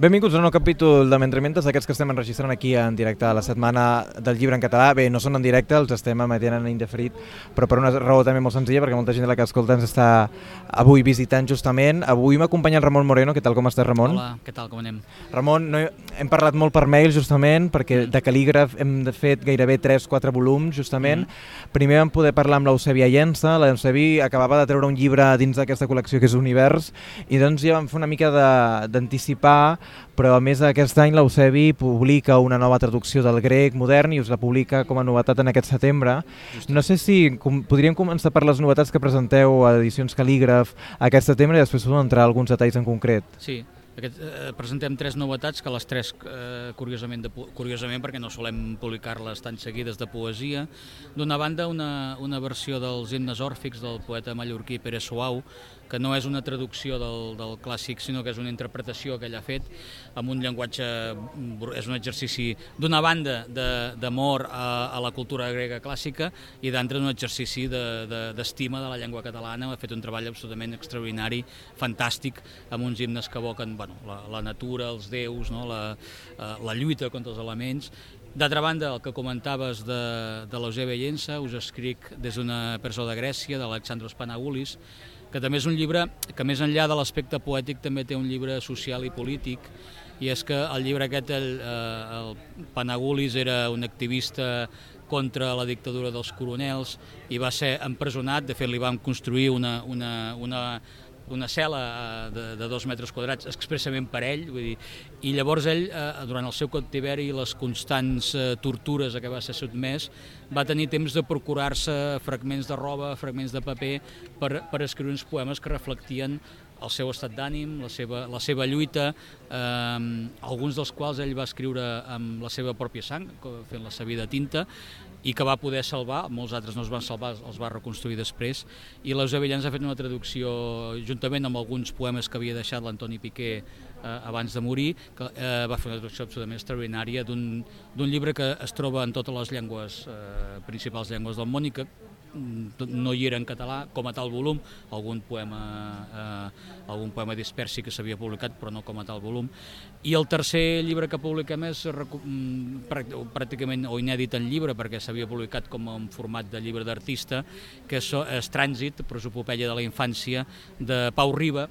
Benvinguts a un nou capítol de Mentrementes, d'aquests que estem enregistrant aquí en directe a la setmana del llibre en català. Bé, no són en directe, els estem emetent en indeferit, però per una raó també molt senzilla, perquè molta gent de la que escolta ens està avui visitant justament. Avui m'acompanya el Ramon Moreno. Què tal, com estàs, Ramon? Hola, què tal, com anem? Ramon, no hem parlat molt per mail, justament, perquè de cal·lígraf hem fet gairebé 3-4 volums, justament. Mm. Primer vam poder parlar amb l'Eusebi Llença. L'Eusebi acabava de treure un llibre dins d'aquesta col·lecció que és Univers, i doncs ja vam fer una mica d'anticipar però a més aquest any l'Eusebi publica una nova traducció del grec modern i us la publica com a novetat en aquest setembre. Just. No sé si com, podríem començar per les novetats que presenteu a Edicions Cal·lígraf aquest setembre i després podem entrar alguns detalls en concret. Sí, aquest, eh, presentem tres novetats, que les tres, eh, curiosament, de, curiosament perquè no solem publicar-les tan seguides de poesia. D'una banda, una, una versió dels himnes òrfics del poeta mallorquí Pere Suau, que no és una traducció del, del clàssic, sinó que és una interpretació que ell ha fet amb un llenguatge, és un exercici d'una banda d'amor a, a la cultura grega clàssica i d'altra un exercici d'estima de, de, de la llengua catalana, ha fet un treball absolutament extraordinari, fantàstic, amb uns himnes que evoquen bueno, la, la natura, els déus, no? la, eh, la lluita contra els elements, D'altra banda, el que comentaves de, de l'Eusebia Llença, us escric des d'una persona de Grècia, d'Alexandros Panagoulis, que també és un llibre que més enllà de l'aspecte poètic també té un llibre social i polític i és que el llibre aquest, el, eh, el Panagulis era un activista contra la dictadura dels coronels i va ser empresonat, de fet li vam construir una, una, una, una cel·la eh, de, de dos metres quadrats expressament per ell, vull dir, i llavors ell, eh, durant el seu captiveri i les constants eh, tortures a què va ser sotmès, va tenir temps de procurar-se fragments de roba, fragments de paper, per, per escriure uns poemes que reflectien el seu estat d'ànim, la, seva, la seva lluita, eh, alguns dels quals ell va escriure amb la seva pròpia sang, fent la seva vida tinta, i que va poder salvar, molts altres no es van salvar, els va reconstruir després, i l'Eusebio Llans ha fet una traducció juntament amb alguns poemes que havia deixat l'Antoni Piqué eh, abans de morir, que eh, va fer una traducció absolutament extraordinària d'un llibre que es troba en totes les llengües, eh, principals llengües del món i que no hi era en català com a tal volum, algun poema, eh, algun poema dispers sí que s'havia publicat, però no com a tal volum. I el tercer llibre que publiquem és mm, pràcticament o inèdit en llibre, perquè s'havia publicat com en format de llibre d'artista, que és, és Trànsit, prosopopeia de la infància, de Pau Riba,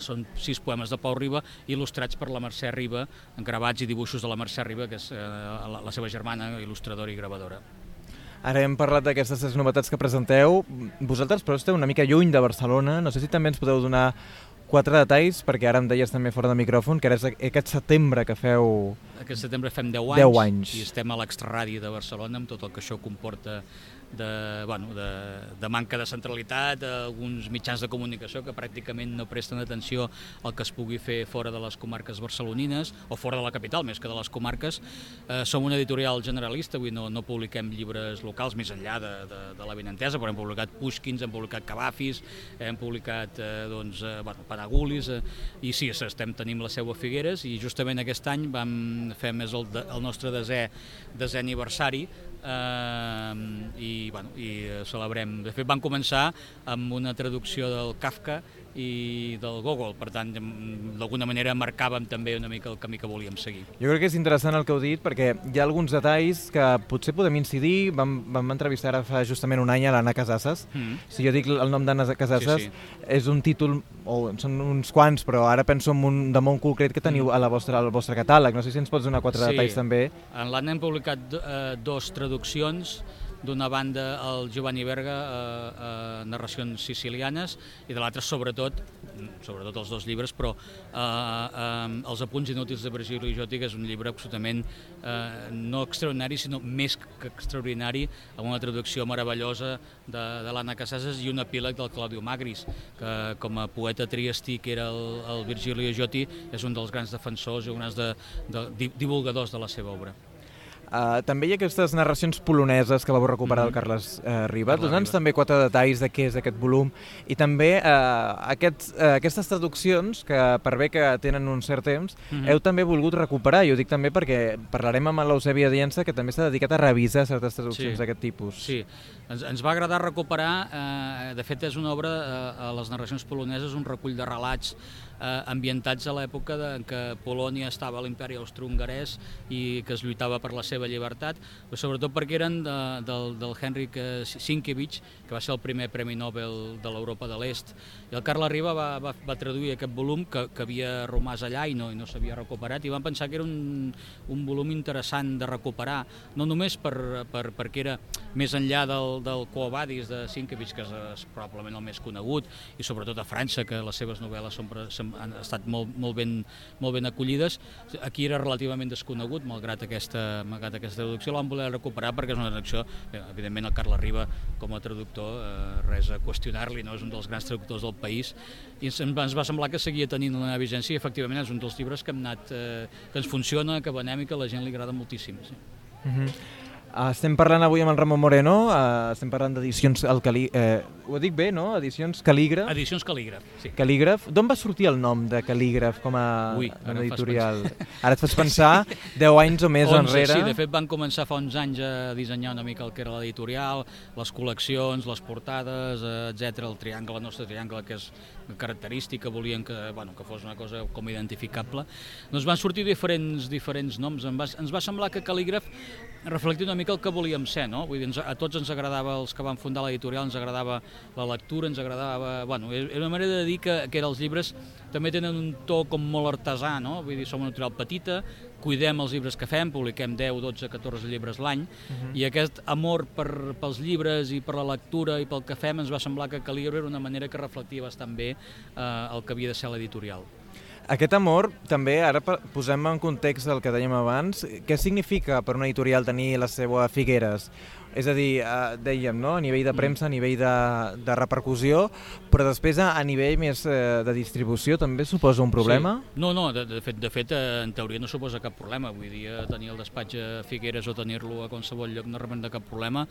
són sis poemes de Pau Riba il·lustrats per la Mercè Riba, gravats i dibuixos de la Mercè Riba, que és eh, la, la seva germana, il·lustradora i gravadora. Ara hem parlat d'aquestes novetats que presenteu. Vosaltres, però, esteu una mica lluny de Barcelona. No sé si també ens podeu donar quatre detalls, perquè ara em deies també fora de micròfon, que era aquest setembre que feu... Aquest setembre fem 10 anys, 10 anys. i estem a l'extraradi de Barcelona amb tot el que això comporta de, bueno, de, de manca de centralitat, alguns mitjans de comunicació que pràcticament no presten atenció al que es pugui fer fora de les comarques barcelonines o fora de la capital, més que de les comarques. Eh, som una editorial generalista, avui no, no publiquem llibres locals més enllà de, de, de la Vinentesa, però hem publicat Pushkins, hem publicat Cavafis, hem publicat eh, doncs, eh, bueno, Panagulis, eh, i sí, estem tenim la seu a Figueres i justament aquest any vam fer més el, el nostre desè, desè aniversari eh, i, bueno, i celebrem. De fet, van començar amb una traducció del Kafka i del Gogol, per tant, d'alguna manera marcàvem també una mica el camí que volíem seguir. Jo crec que és interessant el que heu dit, perquè hi ha alguns detalls que potser podem incidir. Vam, vam entrevistar ara fa justament un any a l'Anna Casasses. Mm. Si jo dic el nom d'Anna Casasses, sí, sí. és un títol, o són uns quants, però ara penso en un de molt concret que teniu mm. a la vostra, al vostre catàleg. No sé si ens pots donar quatre sí. detalls també. En l'Anna hem publicat eh, dos traduccions, d'una banda el Giovanni Berga, eh, eh, narracions sicilianes, i de l'altra sobretot, sobretot els dos llibres, però eh, eh, Els apunts inútils de Virgili Jotti, que és un llibre absolutament eh, no extraordinari, sinó més que extraordinari, amb una traducció meravellosa de, de l'Anna Casasses i un epíleg del Claudio Magris, que com a poeta triestí que era el, el Virgilio Jotti, és un dels grans defensors i un dels de, de, divulgadors de la seva obra. Uh, també hi ha aquestes narracions poloneses que vau recuperar mm -hmm. del Carles uh, Riba. Dona'ns també quatre detalls de què és aquest volum i també uh, aquests, uh, aquestes traduccions que per bé que tenen un cert temps mm -hmm. heu també volgut recuperar. I ho dic també perquè parlarem amb l'Eusebia Diensa que també s'ha dedicat a revisar certes traduccions sí. d'aquest tipus. Sí, ens, ens va agradar recuperar, eh, de fet és una obra, eh, a les narracions poloneses, un recull de relats eh, ambientats a l'època en què Polònia estava a l'imperi austro-hongarès i que es lluitava per la seva llibertat, però sobretot perquè eren de, del, del Henrik Sienkiewicz, que va ser el primer Premi Nobel de l'Europa de l'Est, i el Carles Riba va, va, va traduir aquest volum que, que havia romàs allà i no, i no s'havia recuperat, i van pensar que era un, un volum interessant de recuperar, no només per, per, perquè era més enllà del, del Quo Vadis de Sienkiewicz, que és, probablement el més conegut, i sobretot a França, que les seves novel·les són, han estat molt, molt, ben, molt ben acollides. Aquí era relativament desconegut, malgrat aquesta, malgrat aquesta traducció, l'han voler recuperar perquè és una traducció, evidentment el Carles Riba com a traductor, eh, res a qüestionar-li, no? és un dels grans traductors del país, i ens, va semblar que seguia tenint una vigència i efectivament és un dels llibres que, hem anat, eh, que ens funciona, que venem i que la gent li agrada moltíssim. Sí. Uh -huh. Uh, estem parlant avui amb el Ramon Moreno, uh, estem parlant d'edicions al Calí... Eh, ho dic bé, no? Edicions Calígraf. Edicions Calígraf, sí. Calígraf. D'on va sortir el nom de Calígraf com a Ui, ara editorial? Ara et fas pensar 10 anys o més 11, enrere. Sí, de fet van començar fa 11 anys a dissenyar una mica el que era l'editorial, les col·leccions, les portades, eh, etc. El triangle, el nostre triangle, que és característica, volien que, bueno, que fos una cosa com identificable. Doncs van sortir diferents, diferents noms. Ens va, ens va semblar que Calígraf reflectia una mica el que volíem ser, no? Vull dir, ens, a tots ens agradava, els que van fundar l'editorial, ens agradava la lectura, ens agradava... Bueno, era una manera de dir que, que els llibres també tenen un to com molt artesà, no? Vull dir, som una editorial petita, cuidem els llibres que fem, publiquem 10, 12, 14 llibres l'any, uh mhm. -huh. i aquest amor per, pels llibres i per la lectura i pel que fem ens va semblar que Calibre era una manera que reflectia bastant bé eh, el que havia de ser l'editorial. Aquest amor, també, ara posem en context el que dèiem abans, què significa per una editorial tenir la seva Figueres? És a dir, eh, dèiem, no? a nivell de mm. premsa, a nivell de, de repercussió, però després a, a nivell més eh, de distribució també suposa un problema? Sí. No, no, de, de, fet, de fet eh, en teoria no suposa cap problema. Vull dir, eh, tenir el despatx a Figueres o tenir-lo a qualsevol lloc no representa cap problema.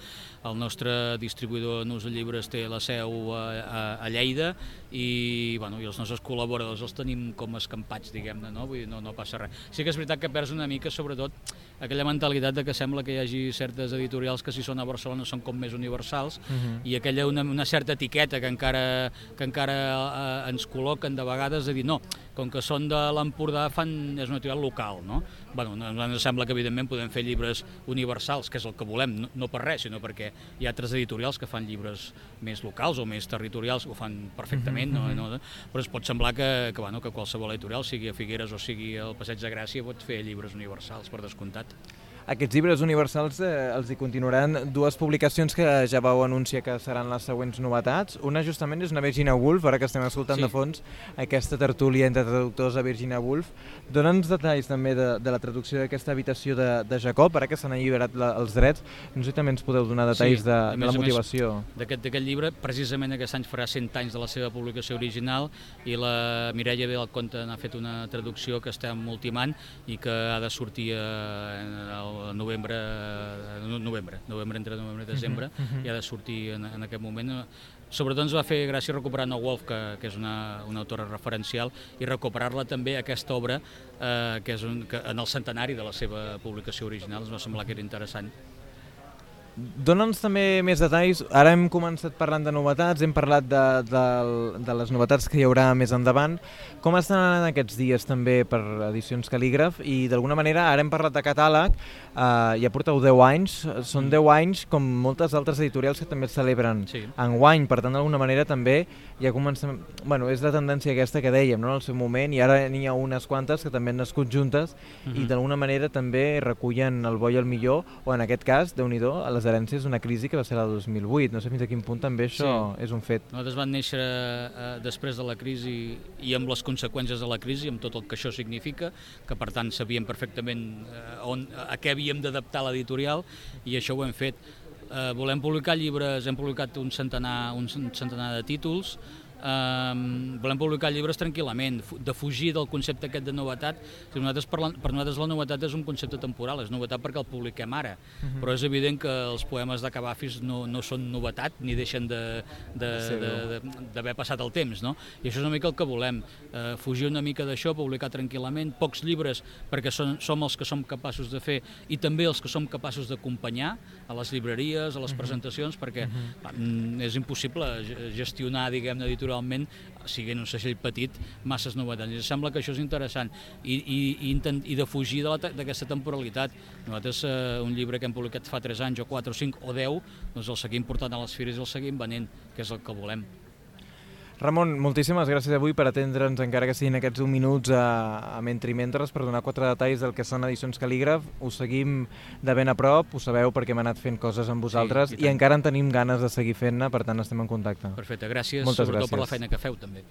El nostre distribuïdor Nus de Llibres té la seu a, a, a Lleida i, bueno, i els nostres col·laboradors els tenim com escampats, diguem-ne, no? Vull dir, no, no passa res. Sí que és veritat que perds una mica, sobretot, aquella mentalitat de que sembla que hi hagi certes editorials que si són a Barcelona són com més universals uh mhm. -huh. i aquella una, una certa etiqueta que encara, que encara eh, ens col·loquen de vegades de dir no, com que són de l'Empordà fan, és una editorial local, no? Bueno, ens sembla que evidentment podem fer llibres universals, que és el que volem, no, no per res, sinó perquè hi ha altres editorials que fan llibres més locals o més territorials, ho fan perfectament, uh -huh. no, mhm. no? però es pot semblar que, que, bueno, que qualsevol editorial, sigui a Figueres o sigui al Passeig de Gràcia, pot fer llibres universals, per descomptat. Aquests llibres universals eh, els hi continuaran dues publicacions que ja vau anunciar que seran les següents novetats. Una justament és una Virginia Woolf, ara que estem escoltant sí. de fons aquesta tertúlia entre traductors a Virginia Woolf. Dóna'ns detalls també de, de la traducció d'aquesta habitació de, de Jacob, ara que s'han alliberat la, els drets. No sé també ens podeu donar detalls sí, de, de la motivació. D'aquest llibre, precisament aquest any farà 100 anys de la seva publicació original i la Mireia Bé del Conte n'ha fet una traducció que estem ultimant i que ha de sortir eh, el novembre, novembre, novembre entre novembre i desembre, uh -huh. i ha de sortir en, en aquest moment. Sobretot ens va fer gràcia recuperar No Wolf, que, que és una, una autora referencial, i recuperar-la també aquesta obra, eh, que és un, que en el centenari de la seva publicació original, ens va semblar que era interessant. Dóna'ns també més detalls. Ara hem començat parlant de novetats, hem parlat de, de, de les novetats que hi haurà més endavant. Com estan anant aquests dies també per edicions Calígraf? I d'alguna manera, ara hem parlat de catàleg, eh, ja porteu 10 anys, són 10 mm. anys com moltes altres editorials que també celebren sí. guany, per tant d'alguna manera també ja comencem... Bueno, és la tendència aquesta que dèiem no? en el seu moment i ara n'hi ha unes quantes que també han nascut juntes uh -huh. i mm-hmm. d'alguna manera també recullen el bo i el millor, o en aquest cas, déu nhi a les herències d'una crisi que va ser la 2008. No sé fins a quin punt també això sí. és un fet. Nosaltres vam néixer eh, després de la crisi i amb les conseqüències de la crisi, amb tot el que això significa, que per tant sabíem perfectament eh, on, a què havíem d'adaptar l'editorial i això ho hem fet. Eh, volem publicar llibres, hem publicat un centenar, un centenar de títols, eh, volem publicar llibres tranquil·lament, de fugir del concepte aquest de novetat. Si nosaltres parlant, per nosaltres la novetat és un concepte temporal, és novetat perquè el publiquem ara, uh -huh. però és evident que els poemes de Cavafis no, no són novetat ni deixen d'haver de, de, de, passat el temps, no? I això és una mica el que volem, eh, fugir una mica d'això, publicar tranquil·lament, pocs llibres perquè són, som els que som capaços de fer i també els que som capaços d'acompanyar a les llibreries, a les uh -huh. presentacions, perquè uh -huh. és impossible gestionar, diguem-ne, editorialment, siguent un segell petit, masses novetats. Ens sembla que això és interessant i, i, i, intent, i de fugir d'aquesta temporalitat. Nosaltres, eh, un llibre que hem publicat fa 3 anys o 4 o 5 o 10, doncs el seguim portant a les fires i el seguim venent, que és el que volem. Ramon, moltíssimes gràcies avui per atendre'ns, encara que siguin aquests 1 minuts a, a Mentri Mentres, per donar quatre detalls del que són edicions Calígraf. Us seguim de ben a prop, ho sabeu perquè hem anat fent coses amb vosaltres sí, i, i encara en tenim ganes de seguir fent-ne, per tant estem en contacte. Perfecte, gràcies, Moltes sobretot gràcies. per la feina que feu també.